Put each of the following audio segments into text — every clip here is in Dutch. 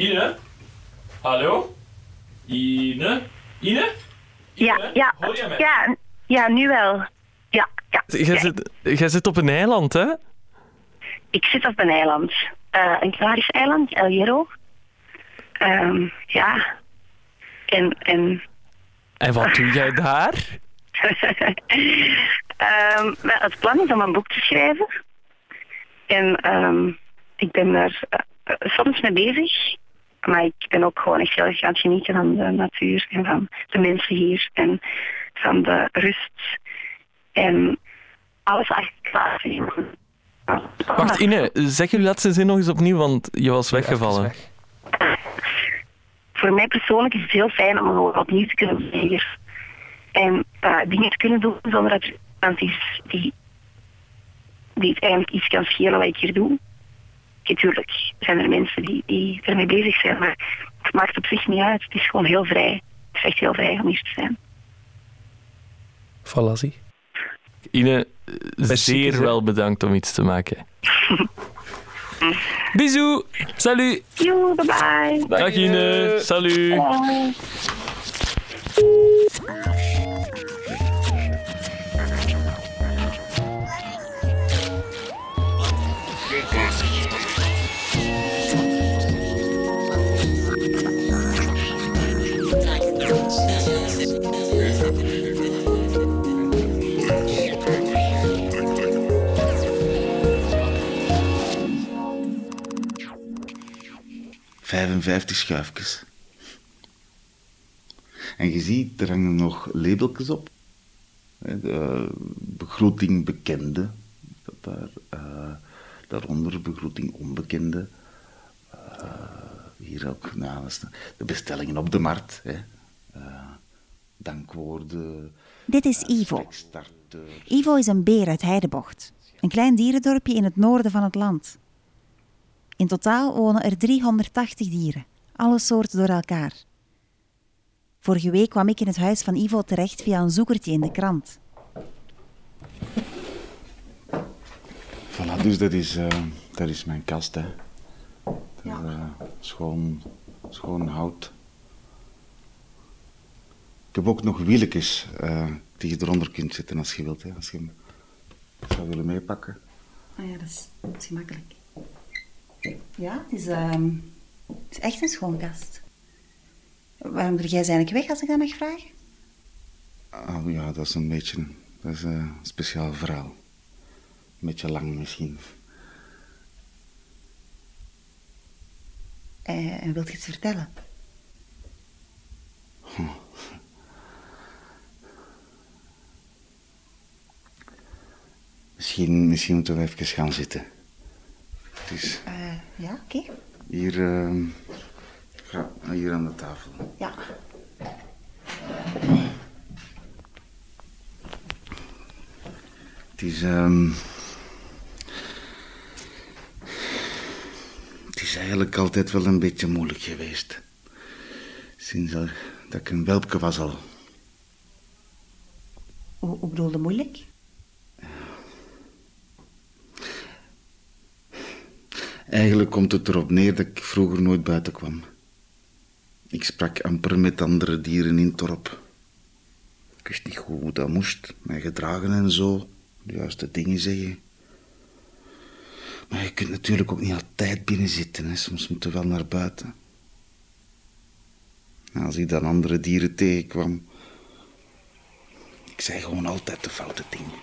Ine? Hallo? Ine? Ine? Ja, Ine? ja, Hoor je mij? ja, ja, nu wel. Ja, ja. Jij zit, jij zit op een eiland, hè? Ik zit op een eiland. Eh, een Canarische eiland, El Hierro. Ehm, ja. En, en En wat doe jij daar? Ehm, het plan is om een boek te schrijven. En ehm, ik ben daar eh, eh, soms mee bezig. Maar ik ben ook gewoon echt heel erg aan het genieten van de natuur en van de mensen hier. En van de rust. En alles eigenlijk klaar. Wacht, Ine, zeg je laatste zin nog eens opnieuw, want je was weggevallen. Voor mij persoonlijk is het heel fijn om gewoon opnieuw te kunnen beginnen. En eh, dingen te kunnen doen zonder dat er iemand is die, die het eigenlijk iets kan schelen wat ik hier doe. Natuurlijk zijn er mensen die, die ermee bezig zijn, maar het maakt op zich niet uit. Het is gewoon heel vrij. Het is echt heel vrij om hier te zijn. Zie. Ine, zeer wel bedankt om iets te maken. Bisous, salut. Joe, bye bye. Dag Ine, salut. Bye. Vijfenvijftig schuifjes. En je ziet, er hangen nog labeltjes op. De begroeting bekende. Dat daar, eh, daaronder begroeting onbekende. Eh, hier ook nou, is de- bestellingen op de markt. Hè. Eh, dankwoorden. Dit is Ivo. Ivo is een beer uit Heidebocht, een klein dierendorpje in het noorden van het land. In totaal wonen er 380 dieren, alle soorten door elkaar. Vorige week kwam ik in het huis van Ivo terecht via een zoekertje in de krant. Voilà, dus dat is, eh, dat is mijn kast. Hè. Dat is, eh, schoon, schoon hout. Ik heb ook nog wieltjes eh, die je eronder kunt zetten als je wilt. Hè, als je hem zou willen meepakken. Oh ja, dat is, dat is gemakkelijk. Ja, het is, ehm, het is echt een schoon kast. Waarom doe jij ze eigenlijk weg, als ik dat mag vragen? Oh ja, dat is een beetje dat is, eh, een speciaal verhaal. Een beetje lang misschien. Eh, en wilt je het vertellen? Misschien, misschien moeten we even gaan zitten. Dus Eh, ja, oké. hier, ja, hier aan de tafel. Ja. Het is, ehm, het is eigenlijk altijd wel een beetje moeilijk geweest. Sinds dat dat ik een welpje was al. Hoe, hoe bedoelde moeilijk? Eigenlijk komt het erop neer dat ik vroeger nooit buiten kwam. Ik sprak amper met andere dieren in het dorp. Ik wist niet goed hoe dat moest, mij gedragen en zo, de juiste dingen zeggen. Maar je kunt natuurlijk ook niet altijd binnen zitten, hè. soms moet je wel naar buiten. En als ik dan andere dieren tegenkwam, ik zei gewoon altijd de foute dingen.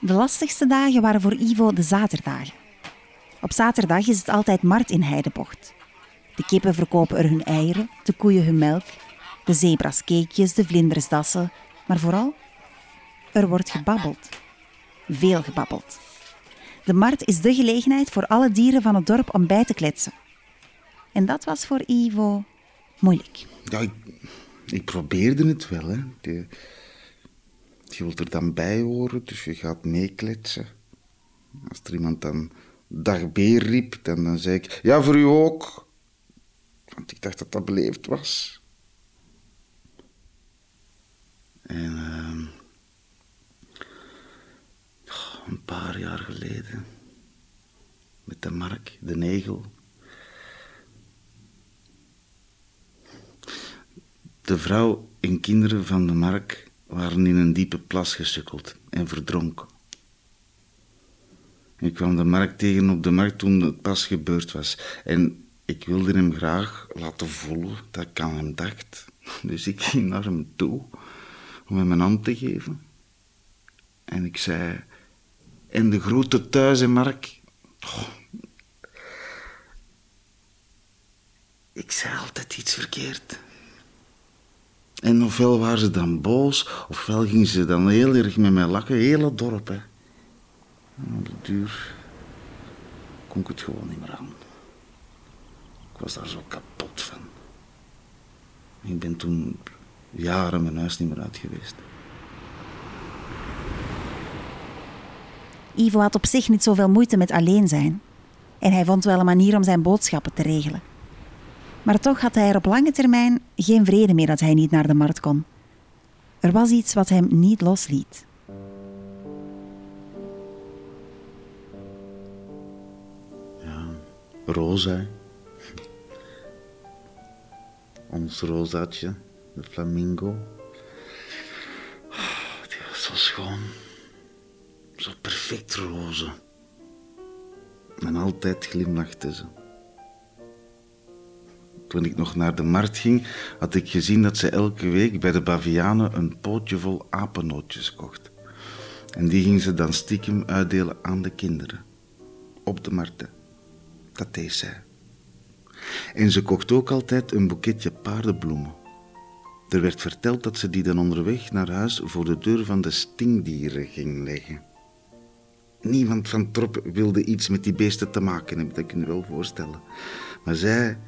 De lastigste dagen waren voor Ivo de zaterdagen. Op zaterdag is het altijd markt in Heidebocht. De kippen verkopen er hun eieren, de koeien hun melk, de zebras cakejes, de vlinders dassen, maar vooral, er wordt gebabbeld. Veel gebabbeld. De markt is de gelegenheid voor alle dieren van het dorp om bij te kletsen. En dat was voor Ivo moeilijk. Ja, ik, probeerde het wel, hè. Je wilt er dan bij horen, dus je gaat meekletsen. Als er iemand dan Darbeer riep. En dan zei ik, ja, voor u ook. Want ik dacht dat dat beleefd was. En ehm, een paar jaar geleden, met de Mark, de Negel, De vrouw en kinderen van de mark waren in een diepe plas gesukkeld en verdronken. Ik kwam de markt tegen op de markt toen het pas gebeurd was. En ik wilde hem graag laten voelen dat ik aan hem dacht. Dus ik ging naar hem toe om hem een hand te geven. En ik zei... En de groeten thuis, Mark? Ik zei altijd iets verkeerd. En ofwel waren ze dan boos, ofwel gingen ze dan heel erg met mij lachen. Heel het dorp, hè. Op de duur kon ik het gewoon niet meer aan. Ik was daar zo kapot van. Ik ben toen jaren mijn huis niet meer uit geweest. Ivo had op zich niet zoveel moeite met alleen zijn. En hij vond wel een manier om zijn boodschappen te regelen. Maar toch had hij er op lange termijn geen vrede mee dat hij niet naar de markt kon. Er was iets wat hem niet losliet. Rosa. Ons rosaatje, de flamingo. Ah, Die was zo schoon. Zo perfect roze. En altijd glimlachte ze. Toen ik nog naar de markt ging, had ik gezien dat ze elke week bij de Bavianen een pootje vol apennootjes kocht. En die ging ze dan stiekem uitdelen aan de kinderen. Op de markten. Dat. En ze kocht ook altijd een boeketje paardenbloemen. Er werd verteld dat ze die dan onderweg naar huis voor de deur van de stingdieren ging leggen. Niemand van Trop wilde iets met die beesten te maken hebben, dat kun je wel voorstellen. Maar zij,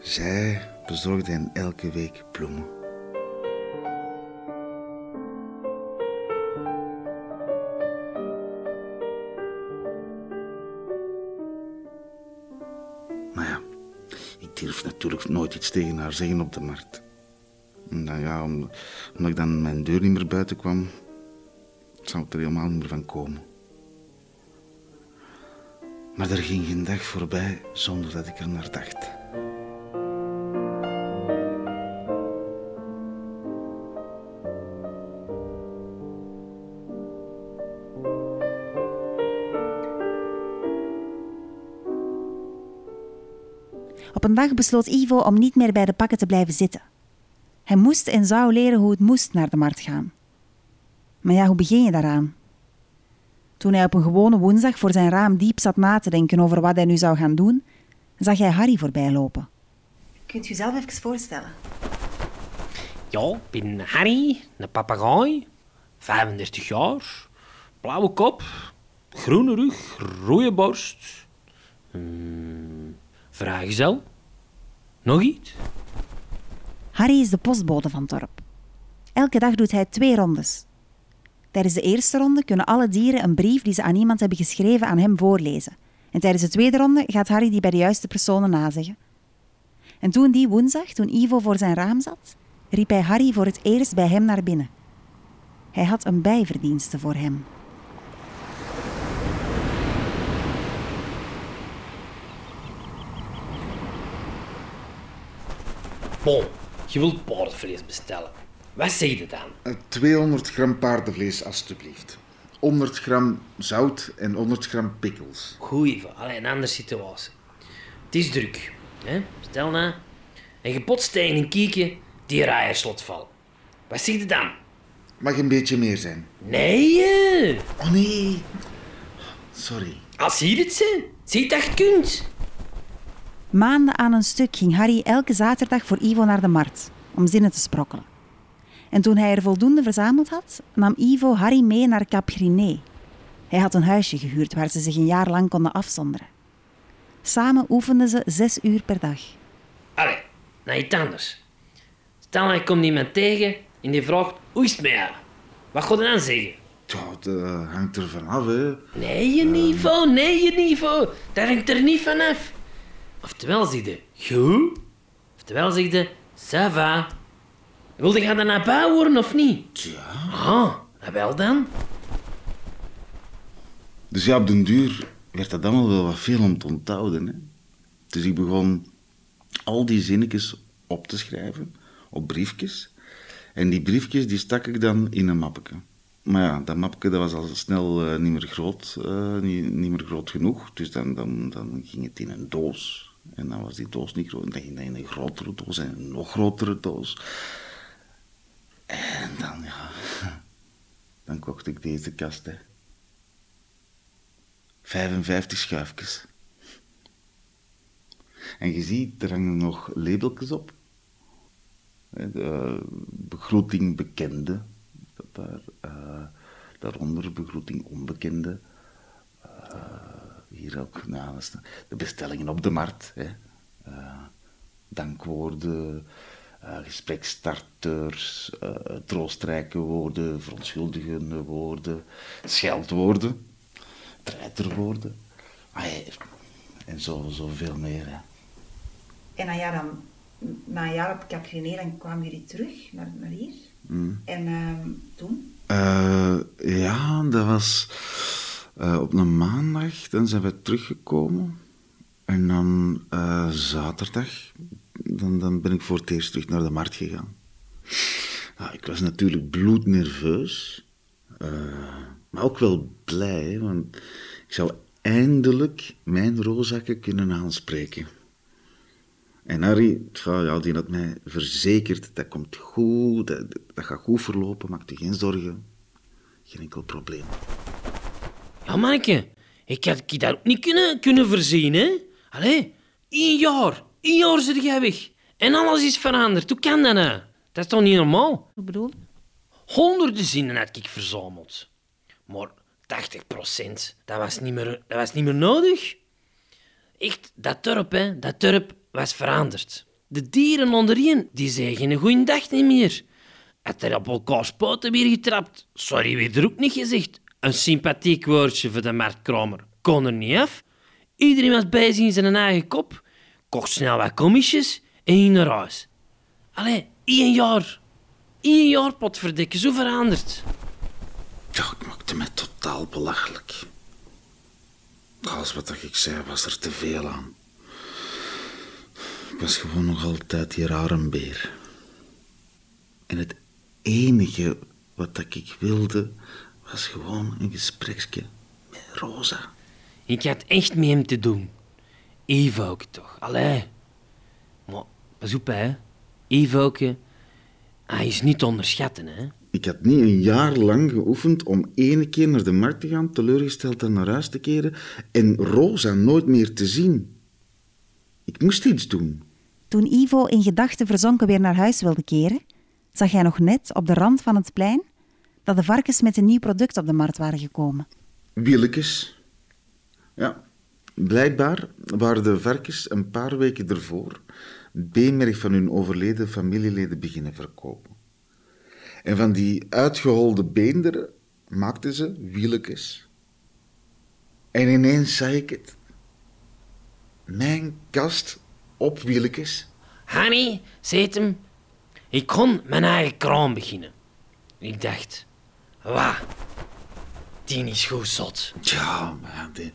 zij bezorgde hen elke week bloemen. Ik durf natuurlijk nooit iets tegen haar zeggen op de markt. En dan, ja, om- omdat ik dan mijn deur niet meer buiten kwam, zou het er helemaal niet meer van komen. Maar er ging geen dag voorbij zonder dat ik er naar dacht. Op een dag besloot Ivo om niet meer bij de pakken te blijven zitten. Hij moest en zou leren hoe het moest naar de markt gaan. Maar ja, hoe begin je daaraan? Toen hij op een gewone woensdag voor zijn raam diep zat na te denken over wat hij nu zou gaan doen, zag hij Harry voorbij lopen. Kunt u zelf even voorstellen? Ja, ik ben Harry, een papegaai, 35 jaar, blauwe kop, groene rug, rode borst. Hmm, vrijgezel. Nog iets? Harry is de postbode van het dorp. Elke dag doet hij twee rondes. Tijdens de eerste ronde kunnen alle dieren een brief die ze aan iemand hebben geschreven aan hem voorlezen. En tijdens de tweede ronde gaat Harry die bij de juiste personen nazeggen. En toen die woensdag, toen Ivo voor zijn raam zat, riep hij Harry voor het eerst bij hem naar binnen. Hij had een bijverdienste voor hem. Bon, je wilt paardenvlees bestellen. Wat zeg je dan? Eh, 200 gram paardenvlees, alstublieft. 100 gram zout en 100 gram pickles. Goeie, van. Allee, een andere situatie. Het is druk. Hè? Stel nou, en je botst tegen een kiekje die rijerslot valt. Wat zeg je dan? Mag een beetje meer zijn. Nee. Oh nee. Sorry. als je het ze, zie dat je kunt. Maanden aan een stuk ging Harry elke zaterdag voor Ivo naar de markt om zinnen te sprokkelen. En toen hij er voldoende verzameld had, nam Ivo Harry mee naar Cap Griné. Hij had een huisje gehuurd waar ze zich een jaar lang konden afzonderen. Samen oefenden ze zes uur per dag. Allee, nou iets anders. Stel nou, je komt iemand tegen en die vraagt, hoe is het met jou? Wat ga je dan zeggen? Ja, dat hangt er vanaf, hè. Nee, je niveau, nee, je niveau. Dat hangt er niet vanaf. Oftewel zeg je, goed. Oftewel zeg je, ça va. Wilde je dan naar bouw worden of niet? Ja. Ah, nou wel dan. Dus ja, op den duur werd dat allemaal wel wat veel om te onthouden. Hè. Dus ik begon al die zinnetjes op te schrijven, op briefjes. En die briefjes die stak ik dan in een mapje. Maar ja, dat mapje dat was al snel eh, niet, meer groot, eh, niet, niet meer groot genoeg. Dus dan, dan, dan ging het in een doos. En dan was die doos niet groot. Dan ging het in een grotere doos en een nog grotere doos. En dan, ja... Dan kocht ik deze kast, hè. 55 schuifjes. En je ziet, er hangen nog labeltjes op. De begroeting bekende, dat daar, eh, daaronder begroeting onbekende. Hier ook, nou, dat is de- de bestellingen op de markt. Hè. Eh, dankwoorden, eh, gesprekstarters, eh, troostrijke woorden, verontschuldigende woorden, scheldwoorden, treiterwoorden. Ah, ja, en zo, zoveel meer. Hè. En na, ja, dan, na een jaar op Capriné, kwamen jullie terug naar, naar hier. En ehm, toen? Eh, ja, dat was eh, op een maandag. Dan zijn we teruggekomen. En dan eh, zaterdag, dan, dan ben ik voor het eerst terug naar de markt gegaan. Ja, ik was natuurlijk bloednerveus. eh, maar ook wel blij, want ik zou eindelijk mijn rozakken kunnen aanspreken. En Harry, ja, die had mij verzekerd, dat komt goed, dat, dat gaat goed verlopen, maak je geen zorgen. Geen enkel probleem. Ja, manneke, ik had je daar ook niet kunnen, kunnen voorzien, hè? Allee, één jaar, één jaar zit jij weg. En alles is veranderd. Hoe kan dat nou? Dat is toch niet normaal? Hoe bedoel je? Honderden zinnen had ik verzameld. Maar 80 procent, dat was niet meer, dat was niet meer nodig. Echt, dat dorp, hè, dat dorp was veranderd. De dieren onderin, die zeggen geen goeie dag niet meer. Had er op elkaars poten weer getrapt. Sorry, weer er ook niet gezegd. Een sympathiek woordje voor de marktkramer kon er niet af. Iedereen was bezig in zijn eigen kop. Kocht snel wat commissies en ging naar huis. Allee, één jaar. Eén jaar, potverdikke, zo veranderd. Ja, ik maakte me totaal belachelijk. Alles wat ik zei was er te veel aan. Ik was gewoon nog altijd die rare beer. En het enige wat ik wilde, was gewoon een gespreksje met Rosa. Ik had echt met hem te doen. Evoke toch, allee. Maar pas op, hè. Evoke, hij is niet te onderschatten, hè. Ik had niet een jaar lang geoefend om ene keer naar de markt te gaan, teleurgesteld dan naar huis te keren en Rosa nooit meer te zien. Ik moest iets doen. Toen Ivo in gedachten verzonken weer naar huis wilde keren, zag hij nog net op de rand van het plein dat de varkens met een nieuw product op de markt waren gekomen. Wielekes. Ja, blijkbaar waren de varkens een paar weken ervoor beenmerg van hun overleden familieleden beginnen verkopen. En van die uitgeholde beenderen maakten ze wielekes. En ineens zag ik het. Mijn kast op wielekes. Hanny, zet hem. Ik kon mijn eigen kraam beginnen. Ik dacht, wauw, die is goed zot. Ja, maar de,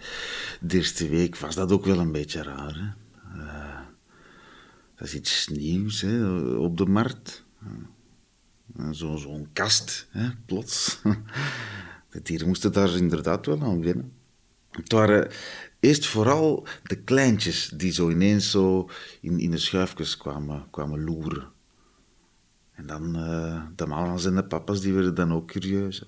eerste week was dat ook wel een beetje raar. Hè? Eh, dat is iets nieuws hè, op de markt. Zo- Zo'n kast, hè, plots. De dieren moesten daar inderdaad wel aan wennen. Het waren eerst vooral de kleintjes die zo ineens zo in, in de schuifjes kwamen, kwamen loeren. En dan eh, de mama's en de papa's, die werden dan ook curieus.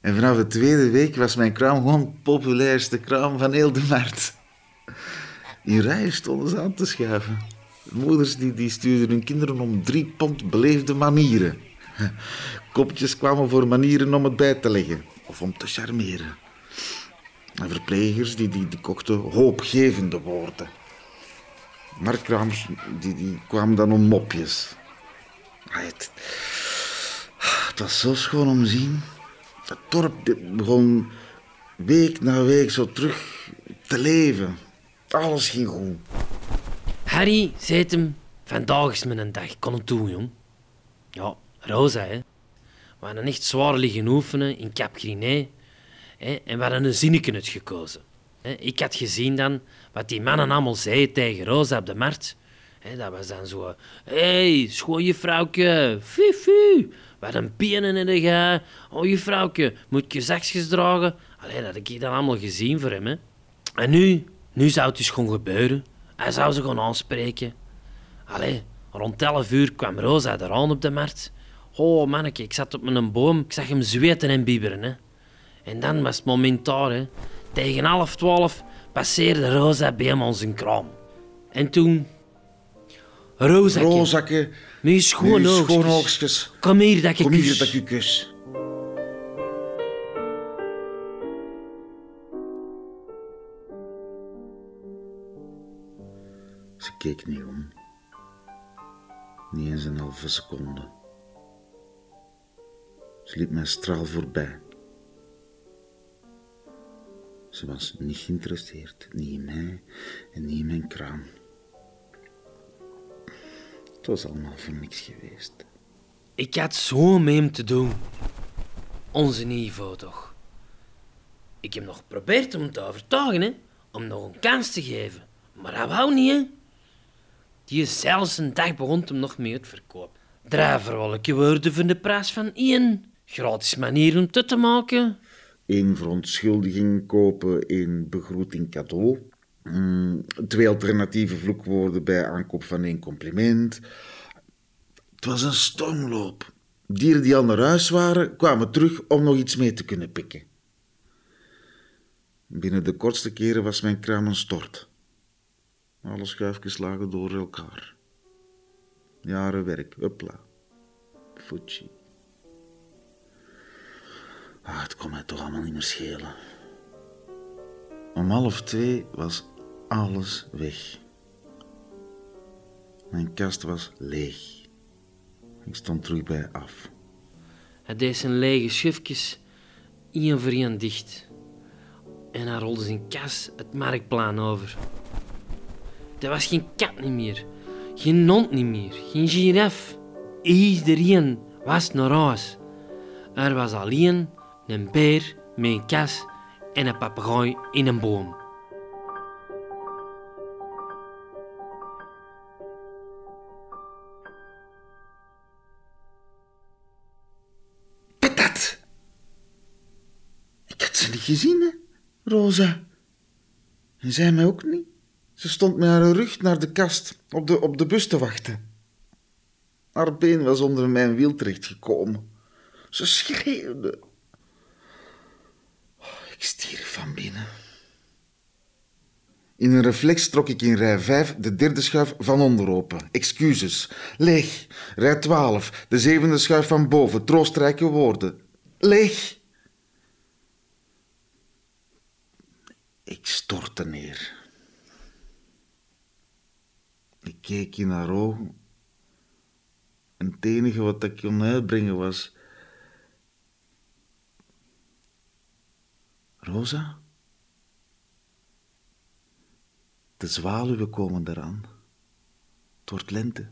En vanaf de tweede week was mijn kraam gewoon het populairste kraam van heel de markt. In rijen stonden ze aan te schuiven. Moeders die, die stuurden hun kinderen om drie pond beleefde manieren. Kopjes kwamen voor manieren om het bij te leggen of om te charmeren. En verplegers die, die, kochten hoopgevende woorden. Marktkraams die, die kwamen dan om mopjes. Ah, het, het was zo schoon om te zien. Dat dorp begon week na week zo terug te leven. Alles ging goed. Harry, zet hem. Vandaag is mijn dag. Ik kon het doen, jong. Ja, Rosa, hè. We hadden echt zwaar liggen oefenen in Cap Griné. Hè, en we hadden een zinnetje uitgekozen. Hè, ik had gezien dan wat die mannen allemaal zeiden tegen Rosa op de markt. Dat was dan zo... Hé, hey, schoon juffrouwke. Fifi. Wat een pienen in de ga. Oh, juffrouwke, moet je zakjes dragen? Allee, dat heb ik dan allemaal gezien voor hem, hè. En nu? Nu zou het dus gewoon gebeuren. Hij zou ze gewoon aanspreken. Allee, rond 11 uur kwam Rosa eraan op de markt. Oh, manneke, ik zat op mijn boom. Ik zag hem zweten en bibberen, hè. En dan was het moment daar. Tegen half twaalf passeerde Rosa bij hem onze kraam. En toen... Met je schoon nu oogstjes. schoon oogstjes. Kom hier dat ik Kom je hier kus. dat ik u kus. Ze keek niet om. Niet eens een halve seconde. Ze liep mij straal voorbij. Ze was niet geïnteresseerd, niet in mij en niet in mijn kraam. Het was allemaal voor niks geweest. Ik had zo met hem te doen. Onze niveau toch. Ik heb nog geprobeerd om hem te overtuigen, hè. Om nog een kans te geven. Maar hij wou niet, hè. Die is zelfs een dag begon hem nog mee uit verkoop. Vrolijke woorden voor de prijs van één. Gratis manier om het te maken. één verontschuldiging kopen, één begroeting cadeau. Mm, twee alternatieve vloekwoorden bij aankoop van één compliment. Het was een stormloop. Dieren die al naar huis waren, kwamen terug om nog iets mee te kunnen pikken. Binnen de kortste keren was mijn kraam een stort. Alle schuifjes lagen door elkaar. Jaren werk, hupla. Fuji. Ah, het kon mij toch allemaal niet meer schelen. Om half twee was alles weg. Mijn kast was leeg. Ik stond terug bij af. Hij deed zijn lege schufjes één voor één dicht. En hij rolde zijn kas het marktplan over. Er was geen kat niet meer, geen hond niet meer, geen giraf. Iedereen was naar huis. Er was alleen een beer met een kas en een papegaai in een boom. Gezien, hè, Rosa. En zij mij ook niet. Ze stond met haar rug naar de kast op de, op de bus te wachten. Haar been was onder mijn wiel terechtgekomen. Ze schreeuwde. Oh, ik stierf van binnen. In een reflex trok ik in rij 5 de derde schuif van onder open. Excuses. Leeg. Rij 12. De zevende schuif van boven. Troostrijke woorden. Leeg. Ik stortte neer. Ik keek in haar ogen. En het enige wat ik kon uitbrengen was... Rosa? De zwaluwen komen eraan. Het wordt lente.